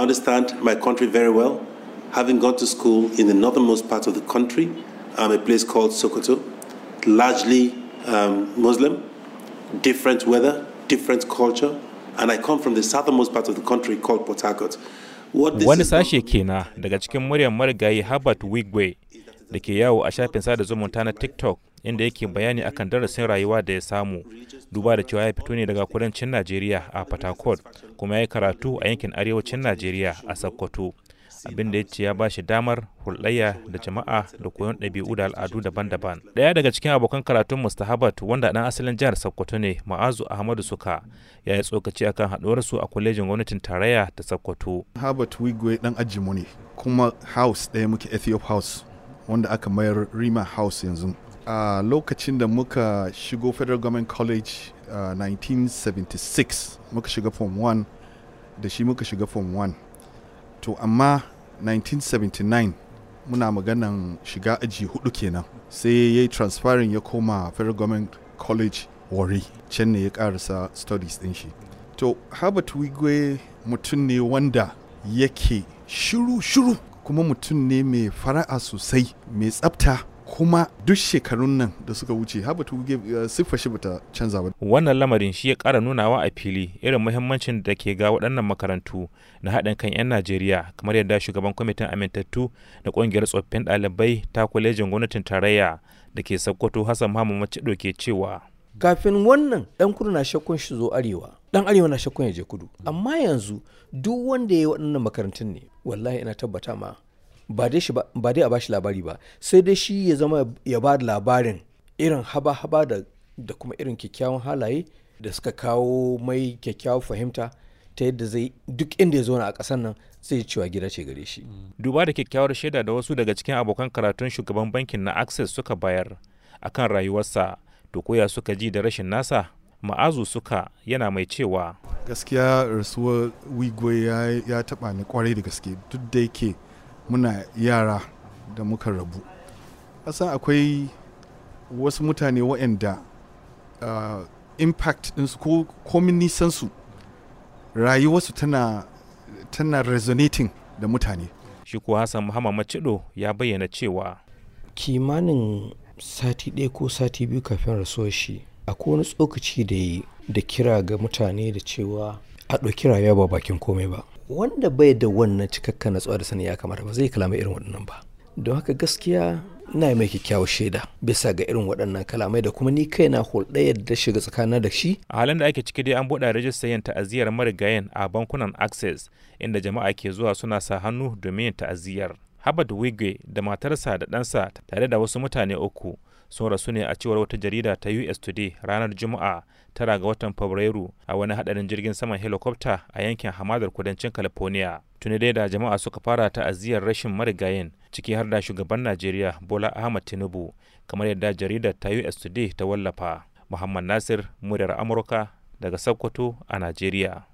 I understand my country very well, having gone to school in the northernmost part of the country, um, a place called Sokoto, largely um, Muslim, different weather, different culture, and I come from the southernmost part of the country called Port Harcourt. Wani sashe kenan daga cikin muryar marigayi Herbert Wigwe da ke yawo a shafin sada zumunta na TikTok inda yake bayani akan darasin rayuwa da ya samu. Duba da cewa ya fito ne daga kudancin Najeriya a Harcourt kuma ya yi karatu a yankin arewacin Najeriya a Sokoto. abin da ya ce ya ba shi damar hulɗayya da jama'a da koyon ɗabi'u da al'adu daban-daban. Ɗaya daga cikin abokan karatun Mustahabat wanda ɗan asalin jihar Sokoto ne Ma'azu Ahmadu Suka ya yi tsokaci akan haɗuwarsu a kwalejin gwamnatin tarayya ta Sokoto. Herbert Wigwe ɗan ajinmu ne kuma house ɗaya muke Ethiop House wanda aka mayar Rima House yanzu. A lokacin da muka shigo Federal Government College uh, 1976 muka shiga Form 1 da shi muka shiga Form 1. to amma 1979 muna maganan shiga aji huɗu kenan. Sai ya yi transferring ya koma federal government college wari can ne ya karasa studies din shi. To herbert wigwe mutum ne wanda yake shiru-shiru kuma mutum ne mai fara'a sosai mai tsafta kuma duk shekarun nan da suka wuce Wuge uh, siffa shi bata canza ba. Wannan lamarin shi ya ƙara nunawa a fili irin muhimmancin da ke ga waɗannan makarantu na haɗin kan 'yan Najeriya kamar yadda shugaban kwamitin amintattu da ƙungiyar tsoffin ɗalibai ta kwalejin gwamnatin tarayya da ke Sokoto Hassan Muhammad Macido ke cewa. Kafin wannan ɗan kudu na shakkun shi zo arewa, ɗan arewa na shakkun ya je kudu. Amma yanzu duk wanda ya yi waɗannan makarantun ne, wallahi ina tabbata ma ba dai a bashi labari ba. Sai dai shi ya zama ya ba da labarin irin haba-haba da, da kuma irin kyakkyawan halaye da suka kawo mai kyakkyawan fahimta ta yadda zai duk inda ya zauna a ƙasar nan zai cewa gida ce gare shi. Duba da kyakkyawar shaida da wasu daga cikin abokan karatun shugaban bankin na Access suka bayar akan rayuwarsa to koya suka ji da rashin nasa? Ma'azu suka yana mai cewa gaskiya rasuwar wigwe ya, ya taɓa ni ƙwarai da gaske. Duk da yake muna yara da muka rabu. Kasan akwai wasu mutane waɗanda uh, impact ɗinsu ko komin nisansu rayuwarsu tana tana resonating da mutane. Shi kuwa hassan muhammad macido ya bayyana cewa kimanin sati ɗaya ko sati biyu kafin rasuwar shi akwai wani tsokaci da yi da kira ga mutane da cewa a ɗauki rayuwa ba bakin komai ba. Wanda bai da wannan cikakka natsuwa da sani ya kamata ba zai kalama irin waɗannan ba. Don haka gaskiya ina mai kyakkyawar shaida bisa ga irin waɗannan kalamai da kuma ni kaina hulɗayar da shiga tsakanin da shi. A halin da ake ciki dai an buɗe rajistar yin ta'aziyyar marigayen a bankunan access inda jama'a ke zuwa suna sa hannu domin yin ta'aziyyar Habad Wigwe da matarsa da ɗansa tare da wasu mutane uku sun rasu ne a cewar wata jarida ta US Today ranar Juma'a tara ga watan Fabrairu a wani hadarin jirgin saman helicopter a yankin hamadar kudancin California. Tuni dai da jama'a suka fara ta'aziyar rashin marigayin ciki har da shugaban Najeriya Bola Ahmad Tinubu kamar yadda jaridar ta US Today ta wallafa. Muhammad Nasir, muryar Amurka daga Sokoto a Najeriya.